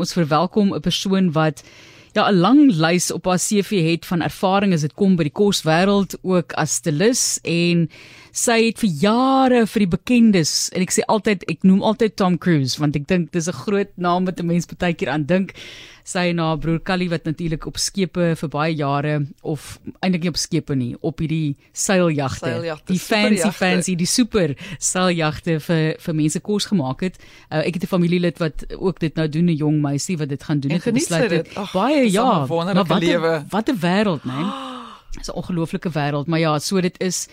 ons verwelkom 'n persoon wat ja 'n lang lys op haar CV het van ervaring as dit kom by die koswêreld ook as stylis en sy het vir jare vir die bekendes en ek sê altyd ek noem altyd Tom Cruise want ek dink dis 'n groot naam wat 'n mens baie keer aan dink sy na broer Callie wat natuurlik op skepe vir baie jare of eintlik nie op skepe nie op hierdie seiljagte. Die fancy fancy die super seiljagte vir vir mense kos gemaak het. Uh, ek het 'n familielid wat ook dit nou doen 'n jong meisie wat dit gaan doen En het, besluit het. Ag, baie ja maar wat 'n- wat 'n wêreld man. Dis 'n ongelooflike wêreld, maar ja, so dit is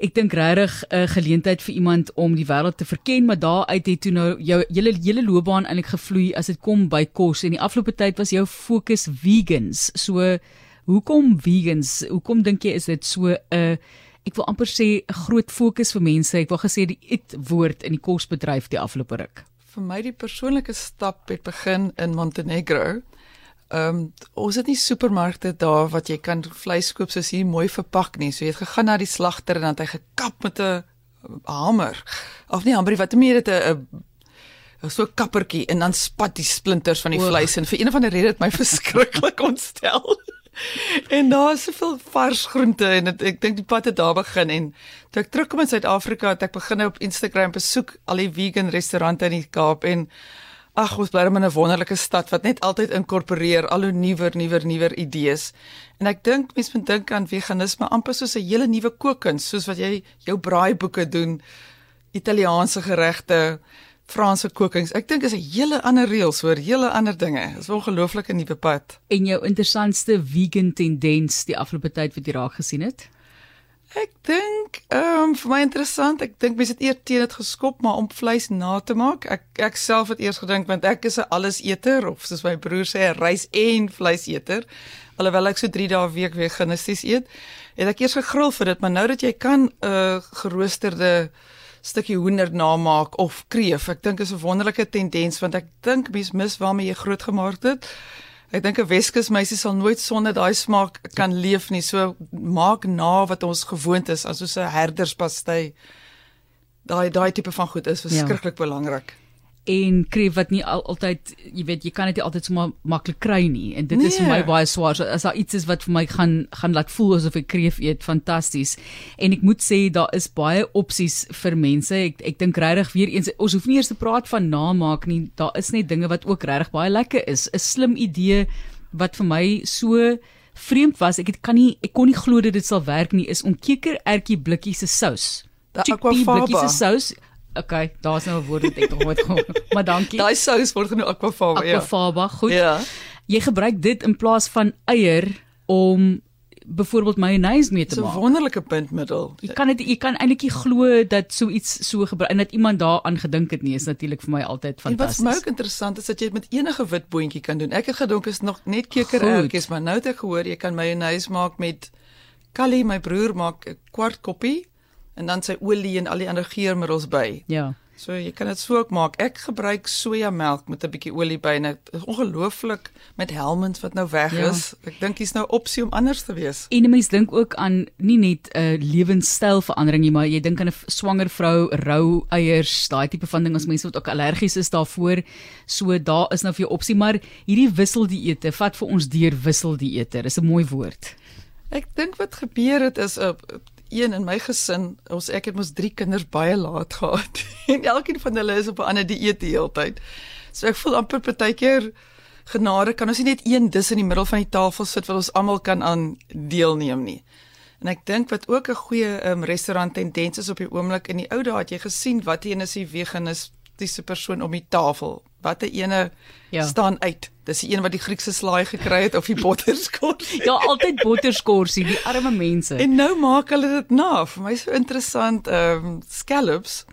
ek dink regtig 'n geleentheid vir iemand om die wêreld te verken, maar daaruit het toe nou jou hele hele loopbaan eintlik gevloei as dit kom by kos en die afgelope tyd was jou fokus vegans. So hoekom vegans? Hoekom dink jy is dit so 'n ek wil amper sê 'n groot fokus vir mense. Ek wil gesê die eet woord in die kosbedryf die afgelope ruk. Vir my die persoonlike stap het begin in Montenegro. Ehm um, ons het nie supermarkte daar wat jy kan vleis koop soos hier mooi verpak nie. So jy het gegaan na die slagter en dan het hy gekap met 'n hamer. Of nie hamer, wat meer dit 'n so 'n kappertjie en dan spat die splinters van die O. vleis en vir een of ander rede het my verskriklik ontstel. en daar is soveel vars groente en het, ek dink die pad het daar begin en toe ek terugkom in Suid-Afrika het ek begin op Instagram besoek al die vegan restaurante in die Kaap en ag ons bly in 'n wonderlike stad wat net altyd inkorporeer al hoe nuwer nuwer nuwer idees. En ek dink mense moet dink aan veganisme amper soos 'n hele nuwe kookkuns soos wat jy jou braaiboeke doen, Italiaanse geregte, Franse kookings. Ek dink is 'n hele ander reëls oor hele ander dinge. Dis 'n ongelooflike nuwe pad. En jou interessantste vegan tendens die afgelope tyd wat jy raak gesien het? Ek dink, ehm um, vir my interessant. Ek dink mense het eers teen dit geskop, maar om vleis na te maak. Ek ek self het eers gedink want ek is 'n alleseter of soos my broer sê, rys en vleiseter. Alhoewel ek so 3 dae 'n week veganisties eet, het ek eers gegrill vir dit, maar nou dat jy kan 'n uh, geroosterde stukkie hoender namaak of kreef. Ek dink is 'n wonderlike tendens want ek dink mense mis waarmee jy groot gemaak het. Ek dink 'n Weskus meisie sal nooit sonder daai smaak kan leef nie. So maak na wat ons gewoond is, as soos 'n herderspastei. Daai daai tipe van goed is verskriklik ja. belangrik. En kreef wat nie al, altyd jy weet jy kan dit nie altyd so ma maklik kry nie. En dit nee. is vir my Nee. baie swaar. So as daar iets is wat vir my gaan gaan laat voel asof ek kreef eet fantasties. En ek moet sê daar is baie opsies vir mense. Ek ek dink regtig weer eens ons hoef nie eers te praat van namaak nie. Daar is net dinge wat ook regtig baie lekker is. 'n slim idee wat vir my so vreemd was. Ek het, kan nie ek kon nie glo dat dit sal werk nie is om kekerertjie blikkies se sous aquafaba. blikkies se sous Okay, daar's nou 'n woord wat ek nog nooit gehoor het. Maar dankie. Daai sous word genoem aquafaba, ja. Aquafaba, goed. Ja. Jy gebruik dit in plaas van eier om byvoorbeeld mayonnaise mee te 'n maak. wonderlike puntmiddel. Jy kan dit jy kan eintlik nie glo dat so iets so gebruik en dat iemand daaraan gedink het nie is natuurlik vir my altyd En wat my fantasties. ook interessant is dat jy dit met enige wit boontjie kan doen. Ek het gedink is nog net kekerertjies, maar nou het ek gehoor jy kan mayonnaise maak met Callie, my broer maak 'n kwart koppie en dan sy olie en al die ander geurmiddels by. Ja. So jy kan dit so ook maak. Ek gebruik sojamelk met 'n bietjie olie by en dit is ongelooflik met Helmond wat nou weg Ja. is. Ek dink hier's nou opsie om anders te wees. En 'n mens dink ook aan nie net 'n uh, lewenstylverandering nie, maar jy dink aan 'n swanger vrou, rou eiers, daai tipe van ding as mense wat ook allergies is daarvoor. So daar is nou vir jou opsie, maar hierdie wisseldieete, vat vir ons deur wisseldieete. Dis 'n mooi woord. Ek dink wat gebeur het is 'n uh, een in my gesin, ons ek het mos 3 kinders baie laat gehad en elkeen van hulle is op 'n ander dieet die hele tyd. So ek voel amper partykeer genade kan ons nie net een dis in die middel van die tafel sit wat ons almal kan aan deelneem nie. En ek dink wat ook 'n goeie um, restaurant tendens is op die oomblik in die ou dae het jy gesien wat een is die veganistiese persoon om die tafel. Watter ene Ja. ja. staan uit? Dis die een wat die Griekse slaai gekry het of die botterskors. Ja, altyd botterskorsie, die arme mense. En nou maak hulle dit na. Vir my so interessant, ehm um, scallops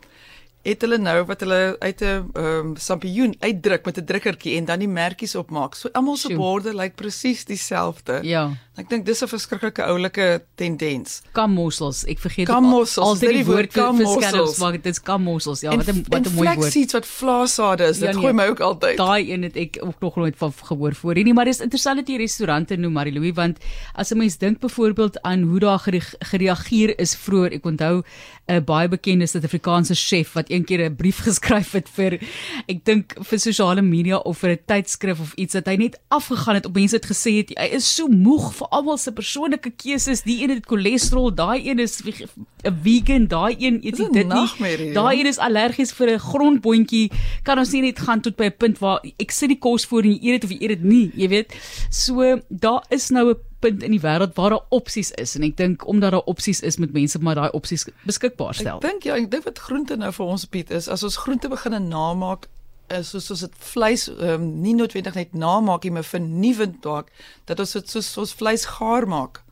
het hulle nou wat hulle uit 'n ehm um, sampioen uitdruk met 'n drukkertjie en dan die merkies opmaak. So almal se borde lyk presies dieselfde. Ja. Ek dink dis 'n verskriklike oulike tendens. Kammossels, ek vergeet Kammossels, dis die woord vir skelms, maar dit is kammossels. Ja, wat 'n wat 'n mooi woord. Flaxseeds wat vlaasade is, dit Ja, nee. gooi my ook altyd. Daai een het ek ook nog nooit van gehoor voor nie, maar dis interessant dat jy restaurante noem Marie-Louis want as 'n mens dink byvoorbeeld aan hoe daar gere- gereageer is vroeër, ek onthou 'n baie bekende Suid-Afrikaanse chef wat een keer 'n brief geskryf het vir ek dink vir sosiale media of vir 'n tydskrif of iets dat hy net afgegaan het op mense het gesê het hy is so moeg vir almal se persoonlike keuses, die een het cholesterol, daai een is 'n vegan, daai een eet dit nie. Daai een is allergies vir 'n grondboontjie. Kan ons nie net gaan tot by 'n punt waar ek sit die kos voor en jy eet dit of jy eet dit nie, jy weet. So daar is nou 'n punt in die wêreld waar daar opsies is en ek dink omdat daar opsies is met mense maar daai opsies beskikbaar stel. Ek dink ja, ek dink wat groente nou vir ons bied is as ons groente begin namaak soos ons dit vleis um, nie noodwendig net namaak nie, maar vernuwend maak dat ons dit soos ons vleis gaar maak.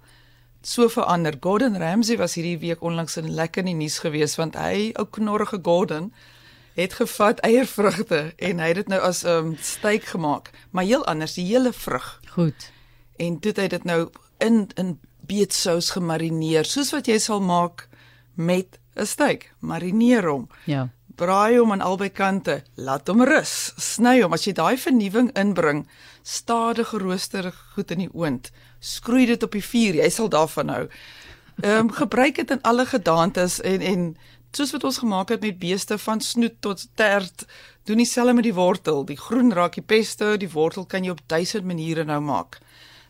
So verander. Gordon Ramsay was hierdie week onlangs in lekker in die nuus gewees want hy ou knorrige Gordon het gevat eiervrugte en hy het dit nou as 'n um, steak gemaak, maar heel anders, die hele vrug Goed. en toe het hy dit nou in in beetsous gemarineer soos wat jy sal maak met 'n steak. Marineer hom. Ja. Braai hom aan albei kante. Laat hom rus. Sny hom as jy daai vernuwing inbring. Stadig gerooster goed in die oond. Skroei dit op die vuur. Jy sal daarvan hou. Ehm um, gebruik dit in alle gedaantes en en soos wat ons gemaak het met beeste van snoet tot tert, doen dieselfde met die wortel. Die groen raak die pesto, die wortel kan jy op duisend maniere nou maak.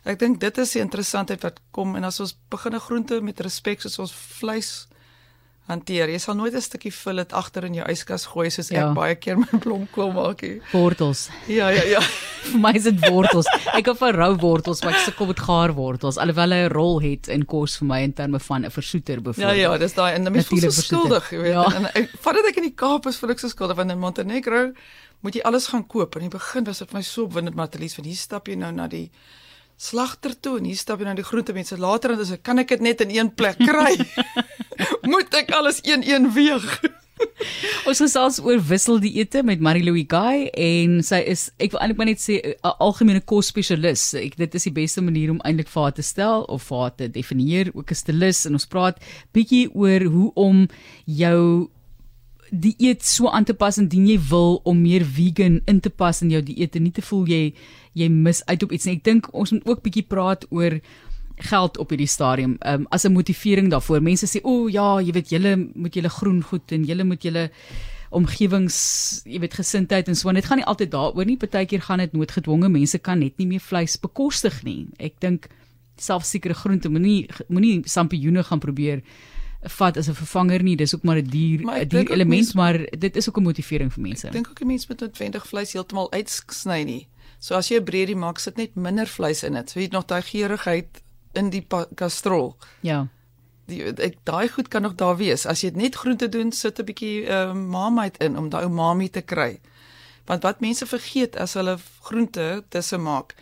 Ek dink dit is die interessantheid wat kom en as ons begin 'n groente met respek soos ons vleis hanteer. Jy sal nooit 'n stukkie fillet agter in jou yskas gooi soos Ja. ek baie keer my blomkool maak nie. Wortels. Ja, ja, ja. Vir my is dit wortels. Ek hou van rou wortels, maar ek sukkel met gaar wortels alhoewel hy 'n rol het in kos vir my in terme van 'n versoeter Ja byvoorbeeld. ja, dis daai en dan mens voel so skuldig, jy weet. Ja. En ek vandat ek in die Kaap is, voel ek so skuldig want in Montenegro moet jy alles gaan koop. In die begin was dit vir my so opwindend maar te lees want hier stap jy nou na die slagter toe en hier stap jy na die groentemense. Later dan is ek kan ek dit net in een plek kry. moet ek alles een-een weeg? Ons gesels oor wisseldieete met Marie-Louis Guy en sy is ek wil eintlik maar net sê 'n algemene kosspesialis. Ek dit is die beste manier om eintlik vir haar te stel of vir haar te definieer ook 'n stylis en ons praat bietjie oor hoe om jou dieet so aan te pas indien jy wil om meer vegan in te pas in jou dieet en nie te voel jy jy mis uit op iets nie. Ek dink ons moet ook bietjie praat oor geld op hierdie stadium um, as 'n motivering daarvoor. Mense sê, "O oh, ja, jy weet julle moet julle groen goed en julle moet julle omgewings, jy weet gesindheid en so. En dit gaan nie altyd daaroor nie. Partykeer gaan dit noodgedwonge. Mense kan net nie meer vleis bekostig nie. Ek dink selfs sekere groente moenie moenie sampioene gaan probeer vat as 'n vervanger nie. Dis ook maar 'n dier 'n dier element, mense- maar dit is ook 'n motivering vir mense. Ek dink ook die mens moet noodwendig vleis heeltemal uitsny nie. So as jy 'n breedie maak, sit net minder vleis in dit. So jy het nog daai geurigheid in die kastrol. Ja. Die ek daai goed kan nog daar wees. As jy net groente doen, sit 'n bietjie ehm uh, marmite in om daai umami te kry. Want wat mense vergeet as hulle groente tussen maak,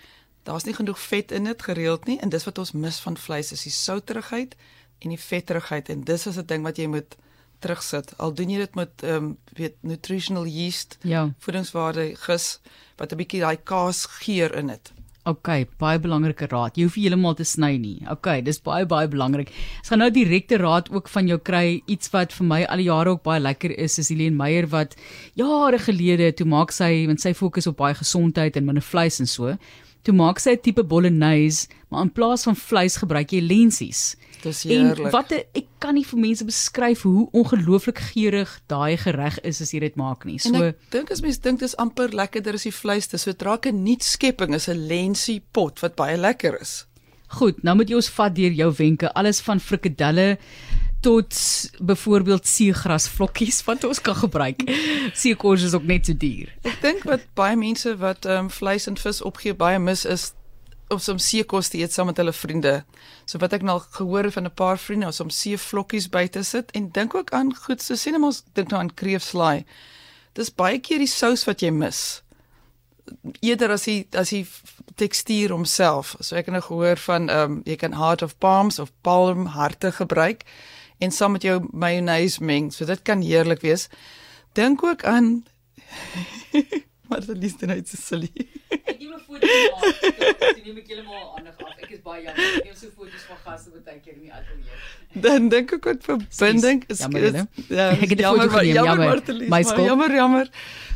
daar's nie genoeg vet in dit gereeld nie en dis wat ons mis van vleis is die souterigheid en die vetterigheid en dis is 'n ding wat jy moet terugsit. Al doen jy dit met ehm um, weet nutritional yeast, Ja. voedingswaarde gis wat 'n bietjie daai kaas geur in dit. OK, baie belangrike raad. Jy hoef heeltemal te sny nie. OK, dis baie baie belangrik. Ons gaan nou direkte raad ook van jou kry. Iets wat vir my al die jare ook baie lekker is, is Helene Meyer wat jare gelede toe maak sy, want sy fokus op baie gesondheid en minder vleis en so. Toe maak sy 'n tipe bolognese, maar in plaas van vleis gebruik jy lensies. Dis En heerlik. wat 'n- ek kan nie vir mense beskryf hoe ongelooflik geurig daai gereg is as jy dit maak nie. So En ek dink as mens dink dis amper lekkerder as die vleis, dis sodra 'n nuut skepping is 'n lensie pot wat baie lekker is. Goed, nou moet jy ons vat deur jou wenke, alles van frikadelle tot byvoorbeeld seegrasvlokkies wat ons kan gebruik. Seekos is ook net so duur. Ek dink wat baie mense wat ehm um, vleis en vis opgee baie mis is om som seekos te eet saam met hulle vriende. So wat ek nou gehoor van 'n paar vriende is om seevlokkies by te sit en dink ook aan goed so sien ons dink nou aan kreefslaai. Dis baie keer die sous wat jy mis. Eerder as die as die tekstuur homself. So ek het nou gehoor van ehm um, jy kan heart of palms of palm harte gebruik en saam met jou mayonnaise meng. So dit kan heerlik wees. Dink ook aan Maar dit is net so silly. Ek het 'n foto maak. Ek neem ek heeltemal aandag af. Ek is baie jammer. Ek neem so foto's van gaste baie keer in die ateljee. Dan dink ek ook verbinding is Jammer, julle. ja, Ek het jammer, geneem, jammer, jammer. Martelies, My skuld. Jammer, jammer.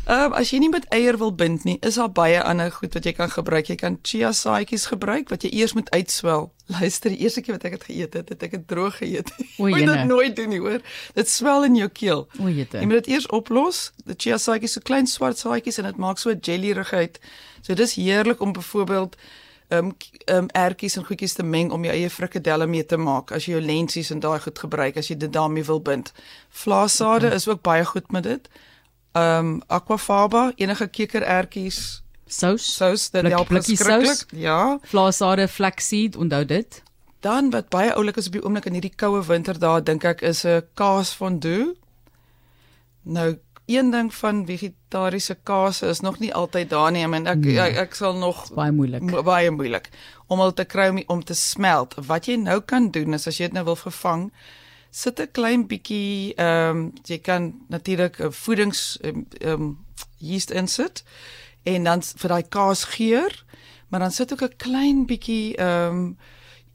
Ehm um, as jy nie met eier wil bind nie, is daar baie ander goed wat jy kan gebruik. Jy kan chia saadjies gebruik wat jy eers moet uitswel. Luister, die eerste keer wat ek dit geëet het, het ek dit droog geëet. Moet dit nooit doen nie, hoor. Dit swel in jou keel. O, jette. Jy moet dit eers oplos. Die chia saadjies so klein swart saadjies en dit maak so 'n jelly uit. So dis heerlik om byvoorbeeld um, ehm um, ertjies en goedjies te meng om jou eie frikadelle mee te maak as jy jou lentsies en daai goed gebruik as jy dit daarmee wil bind. Vlaasade okay. is ook baie goed met dit. Ehm um, aquafaba, enige kekerertjies, Sous, sous dit Blik- help blikkie sous? Ja. vlaasade, flaxseed, onthou dit. Dan wat baie oulik is op die oomblik in hierdie koue winter daar dink ek is 'n kaas fondue. Nou een ding van vegetariese kaas is nog nie altyd daar nie, I mean, ek, Nee. ek ek sal nog Baie moeilik. mo- baie moeilik om dit te kry om, om te smelt. Wat jy nou kan doen is as jy dit nou wil vervang, sit 'n klein bietjie ehm um, jy kan natuurlik 'n voedings ehm um, yeast insit en dan vir daai kaas geur, maar dan sit ook 'n klein bietjie ehm um,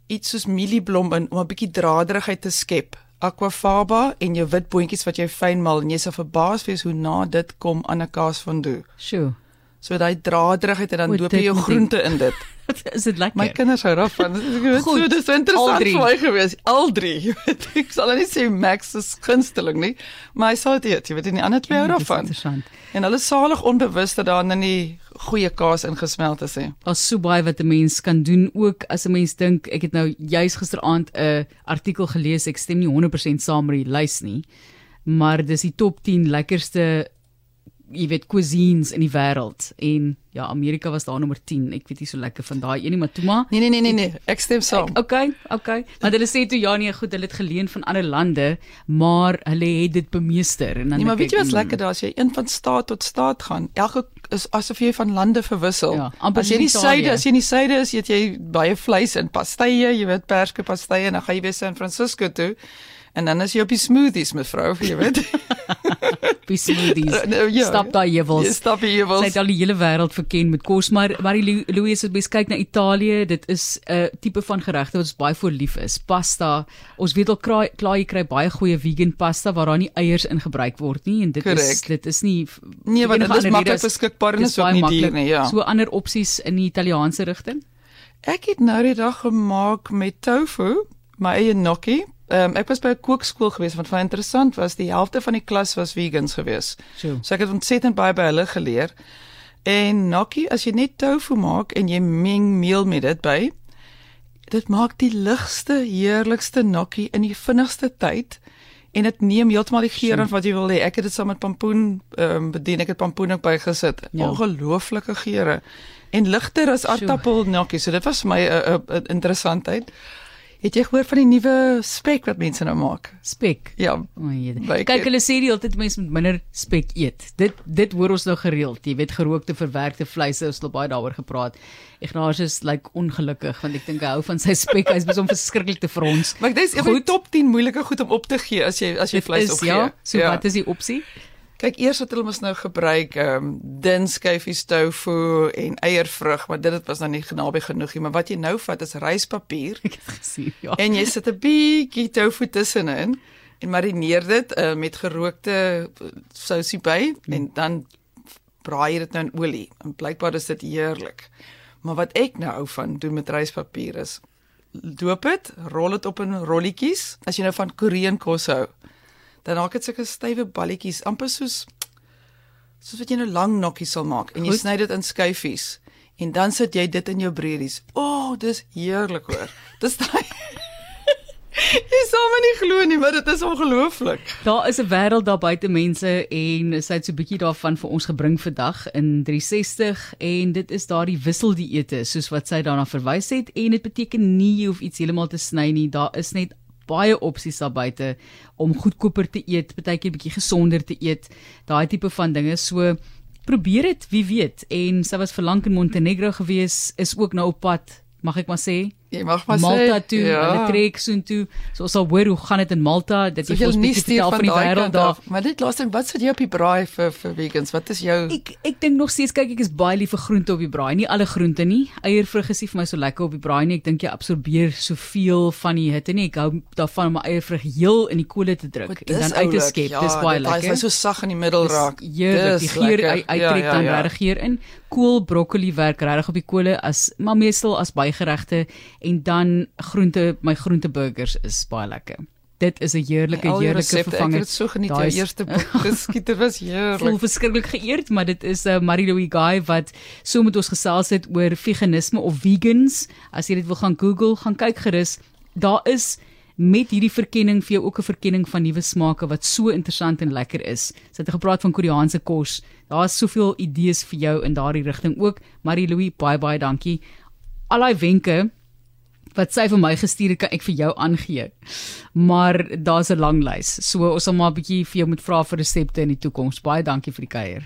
iets soos mielieblom in om 'n bietjie draderigheid te skep. Aquafaba en jou wit boontjies wat jy fyn maal en jy sal verbaas wees hoe na dit kom aan 'n kaas fondue. Sjoe. So daai draderigheid en dan O, doop jy jou groente in dit. is dit lekker? My kinders hou daarvan. Goed, so dis interessant drie. vir my gewees. Al drie. Jy weet, ek sal nou nie sê Max is gunsteling nie, maar hy sal dit eet. Jy weet, en die ander twee hou Ja, daarvan. Interessant. En hulle salig onbewus dat daar in die goeie kaas ingesmelt is hè. Daar's so baie wat 'n mens kan doen ook as 'n mens dink ek het nou juis gisteraand 'n artikel gelees ek stem nie 100% saam met die lys nie maar dis die top 10 lekkerste jy weet cuisines in die wêreld en ja Amerika was daar nommer 10 ek weet nie so lekker van daai een nie maar toe maar Nee nee nee nee nee, ek stem saam. Okay, okay. Maar hulle sê toe ja nee, goed, hulle het geleen van ander lande, maar hulle het dit bemeester en dan Nee, maar weet jy ek, wat's mm, lekker daar as jy een van staat tot staat gaan. Elke is asof jy van lande verwissel. Ja, as jy in die suide, as jy in die suide is, eet jy baie vleis en pastye, jy weet perske pastye en dan gaan jy weer San Francisco toe. En dan is jy op die smoothies mevrou, jy weet. Be smoothies. Nou, ja. Stap daai Jy heuwels. stap hier Sy wel. het al die hele wêreld verken met kos, maar maar die Louis het beskyk na Italië, dit is 'n uh, tipe van geregte wat ons baie voor lief is. Pasta. Ons weet al klaar, klaar jy kry baie goeie vegan pasta waar daar nie eiers in gebruik word nie en dit is Correct. dit is nie Nee, want dit is maklik is- beskikbaar en is ook nie duur nie, ja. So ander opsies in die Italiaanse rigting? Ek het nou die dag gemaak met tofu, my eie gnocchi. Um, ek was by 'n kookskool gewees wat baie interessant was. Die helfte van die klas was vegans gewees. So. So ek het ontsettend baie by hulle geleer. En gnocchi, as jy net tofu maak en jy meng meel met dit by, dit maak die ligste, heerlikste gnocchi in die vinnigste tyd en dit neem heeltemal die geur aan wat jy wil hê. Ek het dit saam met pampoen ehm um, bedien. Ek het pampoen ook bygesit. Ja. Ongelooflike geure. En ligter as aartappel gnocchi. So dit was vir my 'n interessantheid. Het jy gehoor van die nuwe spek wat mense nou maak? Spek. Ja, O, Kyk, keer. hulle sê die hele tyd mense moet minder spek eet. Dit dit hoor ons nou gereeld. Jy weet gerookte verwerkte vleise, ons het baie daaroor gepraat. Ignatius lyk like, ongelukkig want ek dink hy hou van sy spek. Hy's besom verskriklik te frons. maar dis die top 10 moeilike goed om op te gee as jy as jy Dit vleis is opgee. ja. So wat is die opsie? Kyk, eers het hulle mos nou gebruik ehm um, dun skyfies tofu en eiervrug, maar dit was nou nie naby genoeg nie, maar wat jy nou vat is ryspapier Ek het gesien, ja. en jy sit 'n bietjie tofu tussenin en marineer dit uh, met gerookte uh, sousie by en dan braai jy dit nou in olie. En blykbaar is dit heerlik. Maar wat ek nou hou van doen met ryspapier is doop dit, rol dit op in rolletjies. As jy nou van Korean kos hou, dan raak dit sulke stywe balletjies, amper soos soos wat jy nou lang nokkies sal maak en jy Goed. sny dit in skyfies en dan sit jy dit in jou breedies. O, oh, dis heerlik hoor. Dis daai Jy sal my nie glo nie, maar dit is ongelooflik. Daar is 'n wêreld daar buite mense en sy het so 'n bietjie daarvan vir ons gebring vandag in 360 en dit is daardie wisseldieete soos wat sy daarna verwys het en dit beteken nie jy hoef iets heeltemal te sny nie. Daar is net baie opsies daar buite om goedkoper te eet, partykeer bietjie gesonder te eet, daai tipe van dinge. So probeer dit, wie weet. En sy was vir lank in Montenegro gewees, is ook nou op pad, mag ek maar sê, Jy mag maar Malta sê, toe, ja. hulle trek soontoe. So ons sal hoor hoe gaan dit in Malta. Dit So is jy ons nie bietjie vertel van die wêreld daar. Maar dit laaste wat sit jy op die braai vir vir vegans? Wat is jou Ek ek dink nog steeds kyk ek is baie lief vir groente op die braai. Nie alle groente nie. Eiervrug is nie vir my so lekker op die braai nie. Ek dink jy absorbeer soveel van die hitte nie. Ek hou daarvan om my eiervrug heel in die kolle te druk en dan uit te skep. Ja, Dis baie lekker. is so sag in die middel raak. Heerlik. Die geur uit- uittrek dan regtig hier in. Kool, broccoli werk regtig op die kolle as maar meestal as bygeregte en dan groente, my groenteburgers is baie lekker. Dit is 'n heerlike die heerlike resepte, Ek vervanger. het dit so geniet jou is- eerste. Dis skieter was voel heerlik. verskriklik geëerd, maar dit is 'n uh, Marie Louise Guy wat so met ons gesels het oor veganisme of vegans. As jy dit wil gaan Google, gaan kyk gerus. Daar is met hierdie verkenning vir jou ook 'n verkenning van nuwe smake wat so interessant en lekker is. Sy het gepraat van Koreaanse kos. Daar's soveel idees vir jou in daardie rigting ook. Marie Louise, baie baie dankie. Al daai wenke wat sy vir my gestuur het, kan ek vir jou aangee. Maar daar's 'n lang lys. So ons sal maar 'n bietjie vir jou moet vra vir resepte in die toekoms. Baie dankie vir die kuier.